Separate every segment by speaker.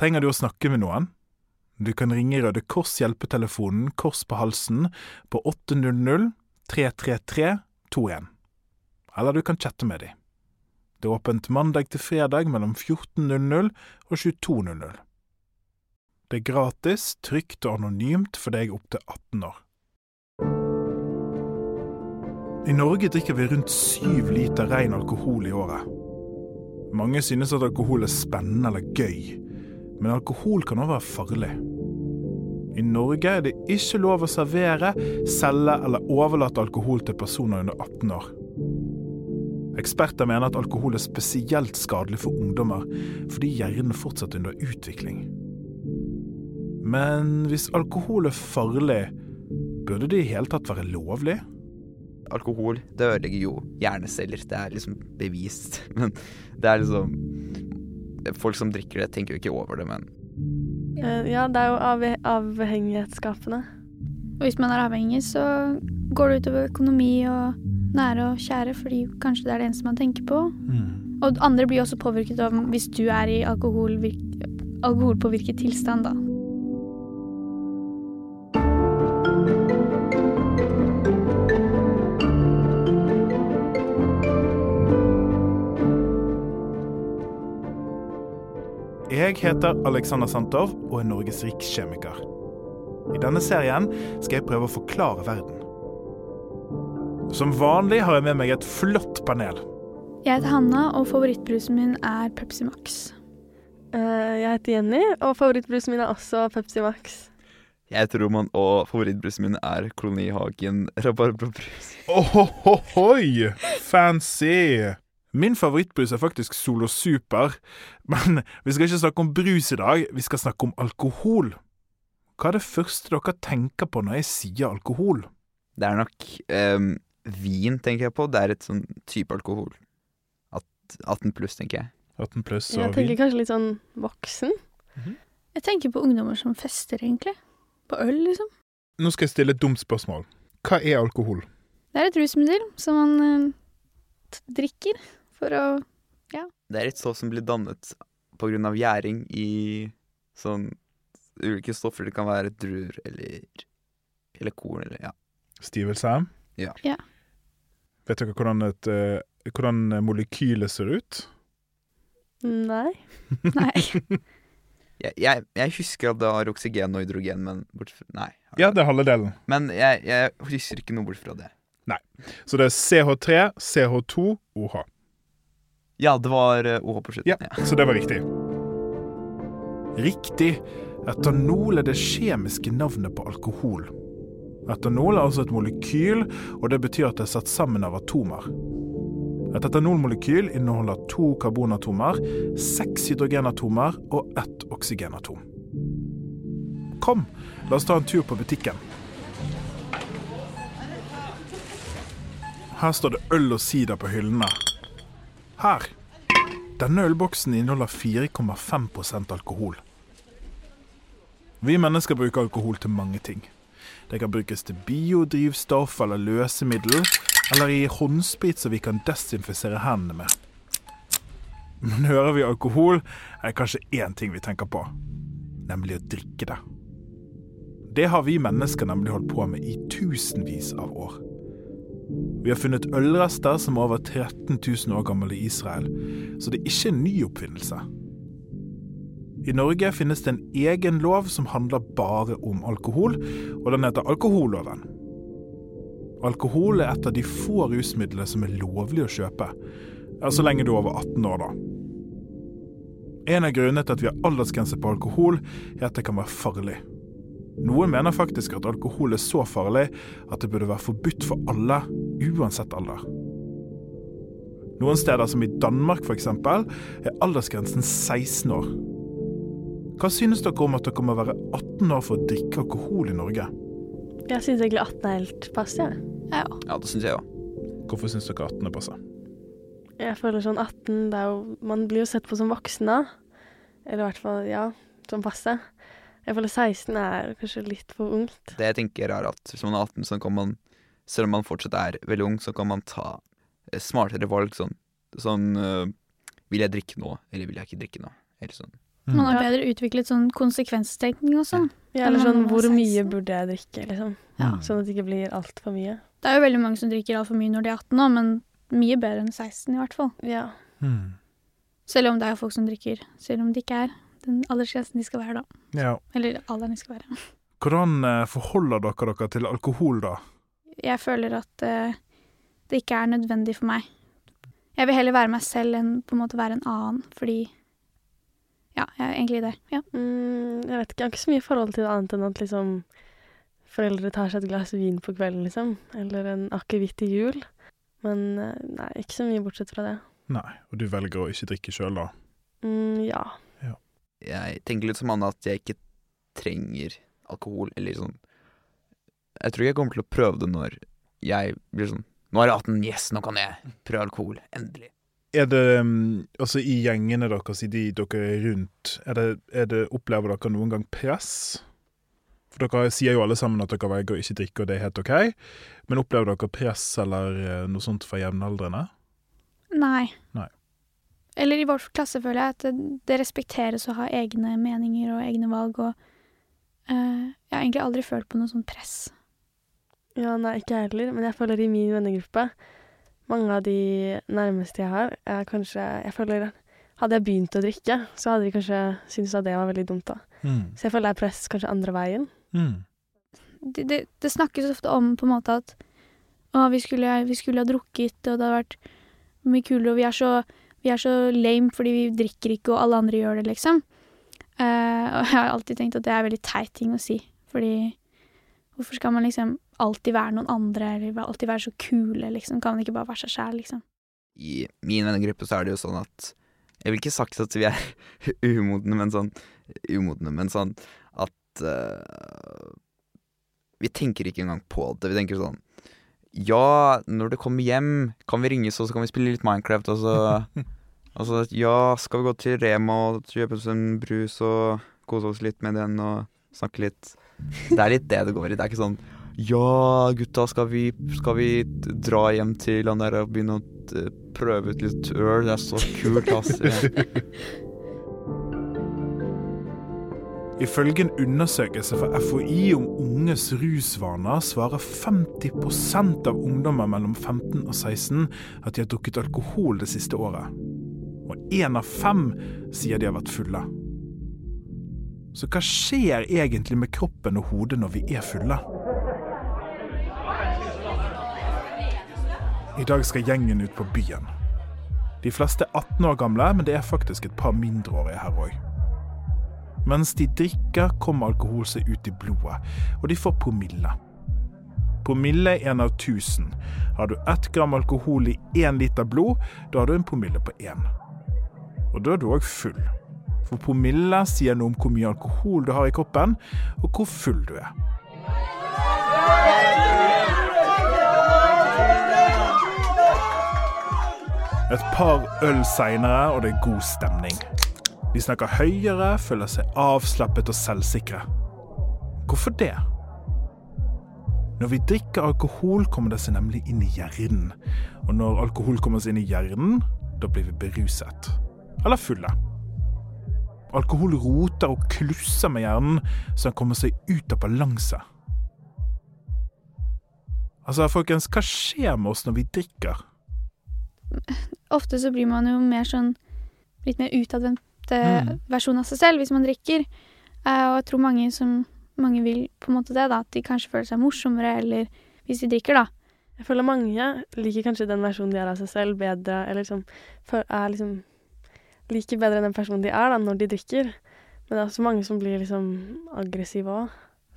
Speaker 1: Trenger du å snakke med noen? Du kan ringe Røde Kors hjelpetelefonen Kors på halsen på 800 333 21. Eller du kan chatte med dem. Det er åpent mandag til fredag mellom 14.00 og 22.00. Det er gratis, trygt og anonymt for deg opp til 18 år. I Norge drikker vi rundt syv liter ren alkohol i året. Mange synes at alkohol er spennende eller gøy, men alkohol kan også være farlig. I Norge er det ikke lov å servere, selge eller overlate alkohol til personer under 18 år. Eksperter mener at alkohol er spesielt skadelig for ungdommer, fordi hjernen fortsatt er under utvikling. Men hvis alkohol er farlig, burde det i hele tatt være lovlig?
Speaker 2: Alkohol det ødelegger jo hjerneceller, det er liksom bevist. Men det er liksom Folk som drikker det, tenker jo ikke over det, men
Speaker 3: Eh, Ja, det er jo avhe avhengighetsskapende.
Speaker 4: Og hvis man er avhengig, så går det utover økonomi og nære og kjære, fordi kanskje det er det eneste man tenker på. Og andre blir også påvirket av hvis du er i alkoholpåvirket tilstand, da.
Speaker 1: Jeg heter Alexander Santov og er Norges rikskjemiker. I denne serien skal jeg prøve å forklare verden. Som vanlig har jeg med meg et flott panel.
Speaker 4: Jeg heter Hanna, og favorittbrusen min er Pepsi Max.
Speaker 3: Eh, Jeg heter Jenny, og favorittbrusen min er også Pepsi Max.
Speaker 2: jeg heter Roman, og favorittbrusen min er Kolonihagen rabarbrabrus.
Speaker 1: Ohohoi! Fancy! Min favorittbrus er faktisk Solo Super, men vi skal ikke snakke om brus i dag, vi skal snakke om alkohol. Hva er det første dere tenker på når jeg sier alkohol?
Speaker 2: Det er nok um, vin, tenker jeg på. Det er et sånn type alkohol. At- 18 pluss, tenker jeg.
Speaker 1: 18 pluss og vin.
Speaker 3: Jeg tenker
Speaker 1: vin.
Speaker 3: kanskje litt sånn voksen.
Speaker 4: Jeg tenker på ungdommer som fester, egentlig. På øl, liksom.
Speaker 1: Nå skal jeg stille et dumt spørsmål. Hva er alkohol?
Speaker 4: Det er et rusmiddel som man eh, drikker for å
Speaker 2: Det er et stoff som blir dannet av gjæring i sånn ulike stoffer. Det kan være druer eller, eller korn eller ja.
Speaker 1: Stivelse?
Speaker 2: Ja.
Speaker 4: Ja.
Speaker 1: Vet dere hvordan, et, eh, hvordan molekylet ser ut?
Speaker 3: Nei.
Speaker 4: Nei.
Speaker 2: Jeg, jeg, jeg husker at det har oksygen og hydrogen, men bort fra Nei.
Speaker 1: Ja, det er halve delen.
Speaker 2: Men jeg, jeg husker ikke noe bort fra det.
Speaker 1: Så det er CH3, CH2, OH.
Speaker 2: Ja, det var OH på slutten.
Speaker 1: Ja, så det var riktig. Riktig. Etanol er det kjemiske navnet på alkohol. Etanol er altså et molekyl, og det betyr at det er satt sammen av atomer. Et etanolmolekyl inneholder to karbonatomer, seks hydrogenatomer og ett oksygenatom. Kom, la oss ta en tur på butikken. Her står det øl og sider på hyllene. Her. Denne ølboksen inneholder 4,5% alkohol. Vi mennesker bruker alkohol til mange ting. Det kan brukes til biodrivstoff eller løsemiddel, eller i håndsprit som vi kan desinfisere hendene med. Men hører vi alkohol, er det kanskje én ting vi tenker på, nemlig å drikke det. Det har vi mennesker nemlig holdt på med i tusenvis av år. Vi har funnet ølrester som er over 13 000 år gamle i Israel, så det er ikke en ny oppfinnelse. I Norge finnes det en egen lov som handler bare om alkohol, og den heter alkoholloven. Alkohol er et av de få rusmidlene som er lovlig å kjøpe, så lenge du er over 18 år, da. En av grunnene til at vi har aldersgrense på alkohol, er at det kan være farlig. Noen mener faktisk at alkohol er så farlig at det burde være forbudt for alle, uansett alder. Noen steder, som i Danmark f.eks., er aldersgrensen 16 år. Hva synes dere om at dere må være 18 år for å drikke alkohol i Norge?
Speaker 3: Jeg syns egentlig 18 er helt passe.
Speaker 4: Ja.
Speaker 2: Ja, det syns jeg òg.
Speaker 1: Hvorfor syns dere 18 er passe?
Speaker 3: Jeg føler sånn 18 det er jo, Man blir jo sett på som voksen da. Eller i hvert fall, ja, som passe. Jeg føler 16 er kanskje litt for ungt.
Speaker 2: Det jeg tenker er at hvis man er 18, så kan man, selv om man fortsatt er veldig ung, så kan man ta eh, smartere valg. Sånn, sånn øh, Vil jeg drikke nå, eller vil jeg ikke drikke nå? Eller sånn.
Speaker 4: Man har bedre utviklet sånn konsekvenstenkning og sånn.
Speaker 3: Ja, eller sånn hvor mye burde jeg drikke, liksom.
Speaker 4: Ja.
Speaker 1: Mm.
Speaker 3: Sånn at det ikke blir altfor mye.
Speaker 4: Det er jo veldig mange som drikker altfor mye når de er 18 nå, men mye bedre enn 16 i hvert fall.
Speaker 3: Ja.
Speaker 1: Mm.
Speaker 4: Selv om det er folk som drikker, selv om det ikke er den aldersgrensen de skal være da.
Speaker 1: Ja.
Speaker 4: Eller alderen de skal være.
Speaker 1: Hvordan eh, forholder dere dere til alkohol, da?
Speaker 4: Jeg føler at uh, det ikke er nødvendig for meg. Jeg vil heller være meg selv enn på en måte være en annen, fordi Ja, jeg er egentlig det. Ja.
Speaker 3: Mm, jeg vet ikke, jeg har ikke så mye forhold til det annet enn at liksom foreldre tar seg et glass vin på kvelden, liksom. Eller en akevitt til jul. Men eh, nei, ikke så mye bortsett fra det.
Speaker 1: Nei, og du velger å ikke drikke sjøl, da?
Speaker 3: Mm, ja.
Speaker 2: Jeg tenker litt som Anne at jeg ikke trenger alkohol, eller sånn Jeg tror ikke jeg kommer til å prøve det når jeg blir sånn Nå er jeg 18, yes, nå kan jeg prøve alkohol. Endelig.
Speaker 1: Er det mm, Altså, i gjengene deres, i de dere er rundt, er det, er det, opplever dere noen gang press? For dere sier jo alle sammen at dere velger å ikke drikke, og det er helt OK. Men opplever dere press eller eh, noe sånt fra jevnaldrende?
Speaker 4: Nei.
Speaker 1: Nei.
Speaker 4: Eller i vår klasse føler jeg at det, det respekteres å ha egne meninger og egne valg, og eh, jeg har egentlig aldri følt på noe sånn press.
Speaker 3: Ja, nei, ikke jeg heller. Men jeg føler i min vennegruppe Mange av de nærmeste jeg har, er kanskje Jeg føler Hadde jeg begynt å drikke, så hadde de kanskje syntes at det var veldig dumt, da.
Speaker 1: Mm.
Speaker 3: Så jeg føler det er press kanskje andre veien.
Speaker 1: Mm.
Speaker 4: Det, det, det snakkes ofte om på en måte at å, vi skulle, vi skulle ha drukket, og det hadde vært mye kulere, og vi er så, vi er så lame fordi vi drikker ikke, og alle andre gjør det, liksom. Uh, og jeg har alltid tenkt at det er veldig teit ting å si, fordi hvorfor skal man liksom alltid være noen andre, eller alltid være så kule, liksom? Kan man ikke bare være seg sjæl, liksom?
Speaker 2: I min vennegruppe så er det jo sånn at Jeg vil ikke sagt at vi er umodne, men sånn Umodne, men sånn at uh, Vi tenker ikke engang på det. Vi tenker sånn Ja, når du kommer hjem, kan vi ringes, og så kan vi spille litt Minecraft, og så Altså, ja, skal vi gå til Rema og kjøpe oss en brus og kose oss litt med den og snakke litt. Det er litt det det går i. Det er ikke sånn ja, gutta, skal vi, skal vi dra hjem til han der og begynne å eh, prøve ut litt øl? Det er så kult, ass.
Speaker 1: Ifølge en undersøkelse fra FHI om unges rusvaner svarer 50% av ungdommer mellom 15 og 16 at de har drukket alkohol det siste året. Og én av fem sier de har vært fulle. Så hva skjer egentlig med kroppen og hodet når vi er fulle? I dag skal gjengen ut på byen. De fleste er 18 år gamle, men det er faktisk et par mindreårige her òg. Mens de drikker, kommer alkohol seg ut i blodet, og de får promille. Promille er en av tusen. Har du ett gram alkohol i én liter blod, da har du en promille på én. Og da er du òg full. For promille sier noe om hvor mye alkohol du har i kroppen, og hvor full du er. Et par øl seinere, og det er god stemning. De snakker høyere, føler seg avslappet og selvsikre. Hvorfor det? Når vi drikker alkohol, kommer det seg nemlig inn i hjernen. Og når alkohol kommer seg inn i hjernen, da blir vi beruset. Eller fulle. Alkohol roter og klusser med hjernen, så den kommer seg ut av balanse. Altså, folkens, hva skjer med oss når vi drikker?
Speaker 4: Ofte så blir man jo mer sånn litt mer utadvendt eh,
Speaker 1: Mm.
Speaker 4: versjon av seg selv hvis man drikker. Uh, og jeg tror mange som mange vil på en måte det, da. At de kanskje føler seg morsommere, eller hvis de drikker, da.
Speaker 3: Jeg føler mange liker kanskje den versjonen de er av seg selv, bedre, eller liksom er liksom Liker bedre enn den personen de er da, når de drikker. Men det er også mange som blir liksom aggressive òg.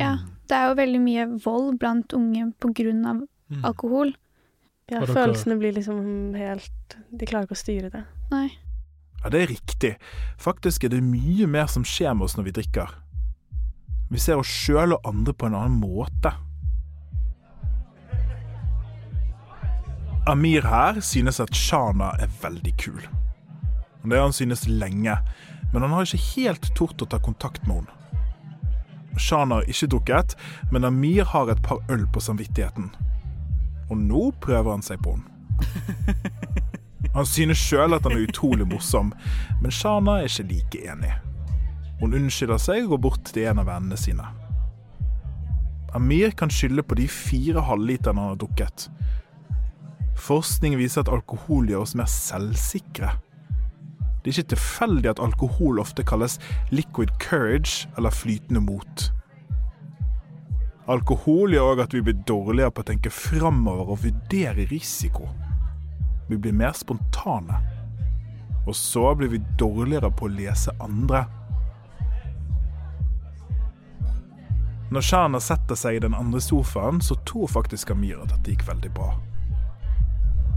Speaker 4: Ja. Det er jo veldig mye vold blant unge på grunn av
Speaker 1: Mm.
Speaker 4: alkohol.
Speaker 3: Ja, følelsene blir liksom helt De klarer ikke å styre det.
Speaker 4: Nei.
Speaker 1: Ja, det er riktig. Faktisk er det mye mer som skjer med oss når vi drikker. Vi ser oss sjøl og andre på en annen måte. Amir her synes at Shana er veldig kul. Det har han synes lenge, men han har ikke helt tort å ta kontakt med henne. Shana har ikke drukket, men Amir har et par øl på samvittigheten. Og nå prøver han seg på henne. Han synes sjøl at han er utrolig morsom, men Shana er ikke like enig. Hun unnskylder seg og går bort til en av vennene sine. Amir kan skylde på de fire halvliterne han har drukket. Forskning viser at alkohol gjør oss mer selvsikre. Det er ikke tilfeldig at alkohol ofte kalles liquid courage eller flytende mot. Alkohol gjør òg at vi blir dårligere på å tenke framover og vurdere risiko. Vi blir mer spontane. Og så blir vi dårligere på å lese andre. Når Shana setter seg i den andre sofaen, så tror faktisk Amir at dette gikk veldig bra.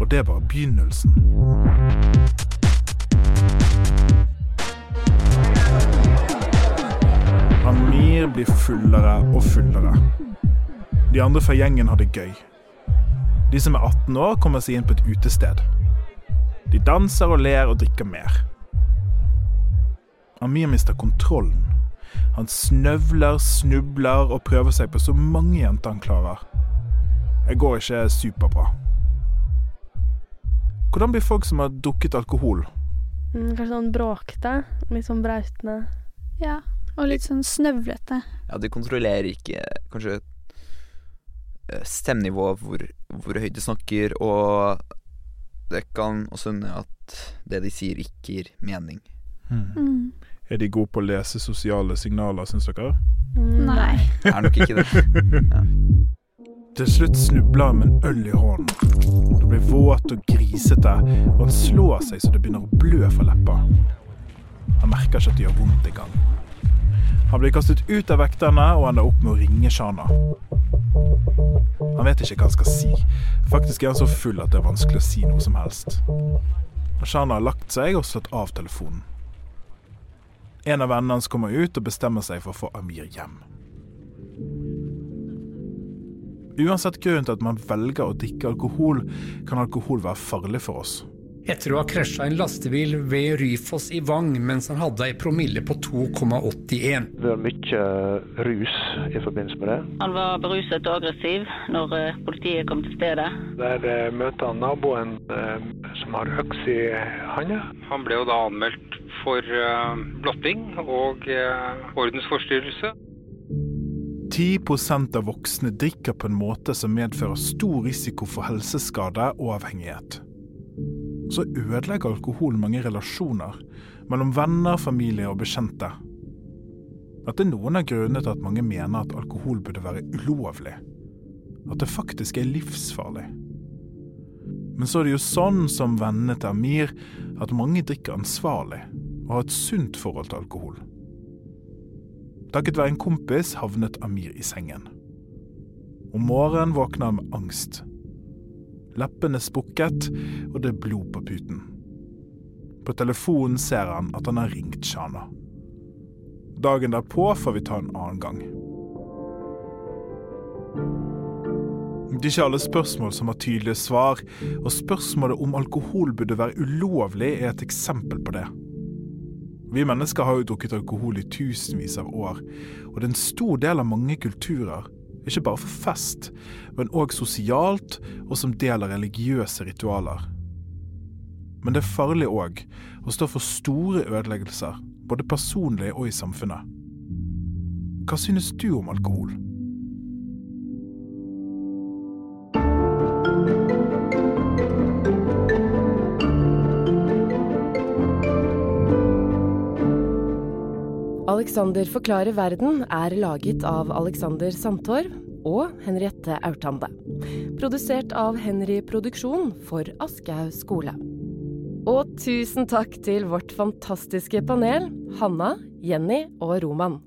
Speaker 1: Og det er bare begynnelsen. Amir blir fullere og fullere. De andre fra gjengen har det gøy. De som er 18 år, kommer seg inn på et utested. De danser og ler og drikker mer. Amir mister kontrollen. Han snøvler, snubler og prøver seg på så mange jenter han klarer. Det går ikke superbra. Hvordan blir folk som har drukket alkohol?
Speaker 3: Mm, kanskje sånn bråkete. Litt sånn brautende.
Speaker 4: Ja. Og litt sånn snøvlete.
Speaker 2: Ja, du kontrollerer ikke kanskje stemmenivået, hvor, hvor høyt de snakker, og det kan også hende at det de sier, ikke gir mening.
Speaker 4: Mm.
Speaker 1: Er de gode på å lese sosiale signaler, syns dere?
Speaker 3: Mm,
Speaker 4: Nei.
Speaker 2: Det er nok ikke det.
Speaker 1: Til slutt snubler han med en øl i hånden. Det blir våt og grisete, og han slår seg så det begynner å blø fra leppa. Han merker ikke at det gjør vondt engang. Han blir kastet ut av vekterne og ender opp med å ringe Shana. Han vet ikke hva han skal si. Faktisk er han så full at det er vanskelig å si noe som helst. Shana har lagt seg og slått av telefonen. En av vennene hans kommer ut og bestemmer seg for å få Amir hjem. Uansett grunnen til at man velger å drikke alkohol, kan alkohol være farlig for oss.
Speaker 5: Etter å ha krasja en lastebil ved Ryfoss i Vang mens han hadde ei promille på 2,81.
Speaker 6: Det var mye rus i forbindelse med det.
Speaker 7: Han var beruset og aggressiv når eh, politiet kom til stedet.
Speaker 6: Der eh, møter han naboen eh, som har øks i handa.
Speaker 8: Han ble jo da anmeldt for blotting og ordensforstyrrelse.
Speaker 1: 10% av voksne drikker på en måte som medfører stor risiko for helseskade og avhengighet. Så ødelegger alkohol mange relasjoner mellom venner, familie og bekjente. Dette er noen av grunnene til at mange mener at alkohol burde være ulovlig. At det faktisk er livsfarlig. Men så er det jo sånn som vennene til Amir, at mange drikker ansvarlig og har et sunt forhold til alkohol. Takket være en kompis havnet Amir i sengen. Om morgenen våkner han med angst. Leppene sprukket, og det er blod på puten. På telefonen ser han at han har ringt Shana. Dagen derpå får vi ta en annen gang. Det er ikke alle spørsmål som har tydelige svar, og spørsmålet om alkohol burde være ulovlig, er et eksempel på det. Vi mennesker har jo drukket alkohol i tusenvis av år, og det er en stor del av mange kulturer, ikke bare for fest, men òg sosialt og som del av religiøse ritualer. Men det er farlig òg å stå for store ødeleggelser, både personlig og i samfunnet. Hva synes du om alkohol?
Speaker 9: Alexander forklarer verden er laget av Alexander Sandtorv og Henriette Aurtande. Produsert av Henry Produksjon for Aschehoug skole. Og tusen takk til vårt fantastiske panel, Hanna, Jenny og Roman.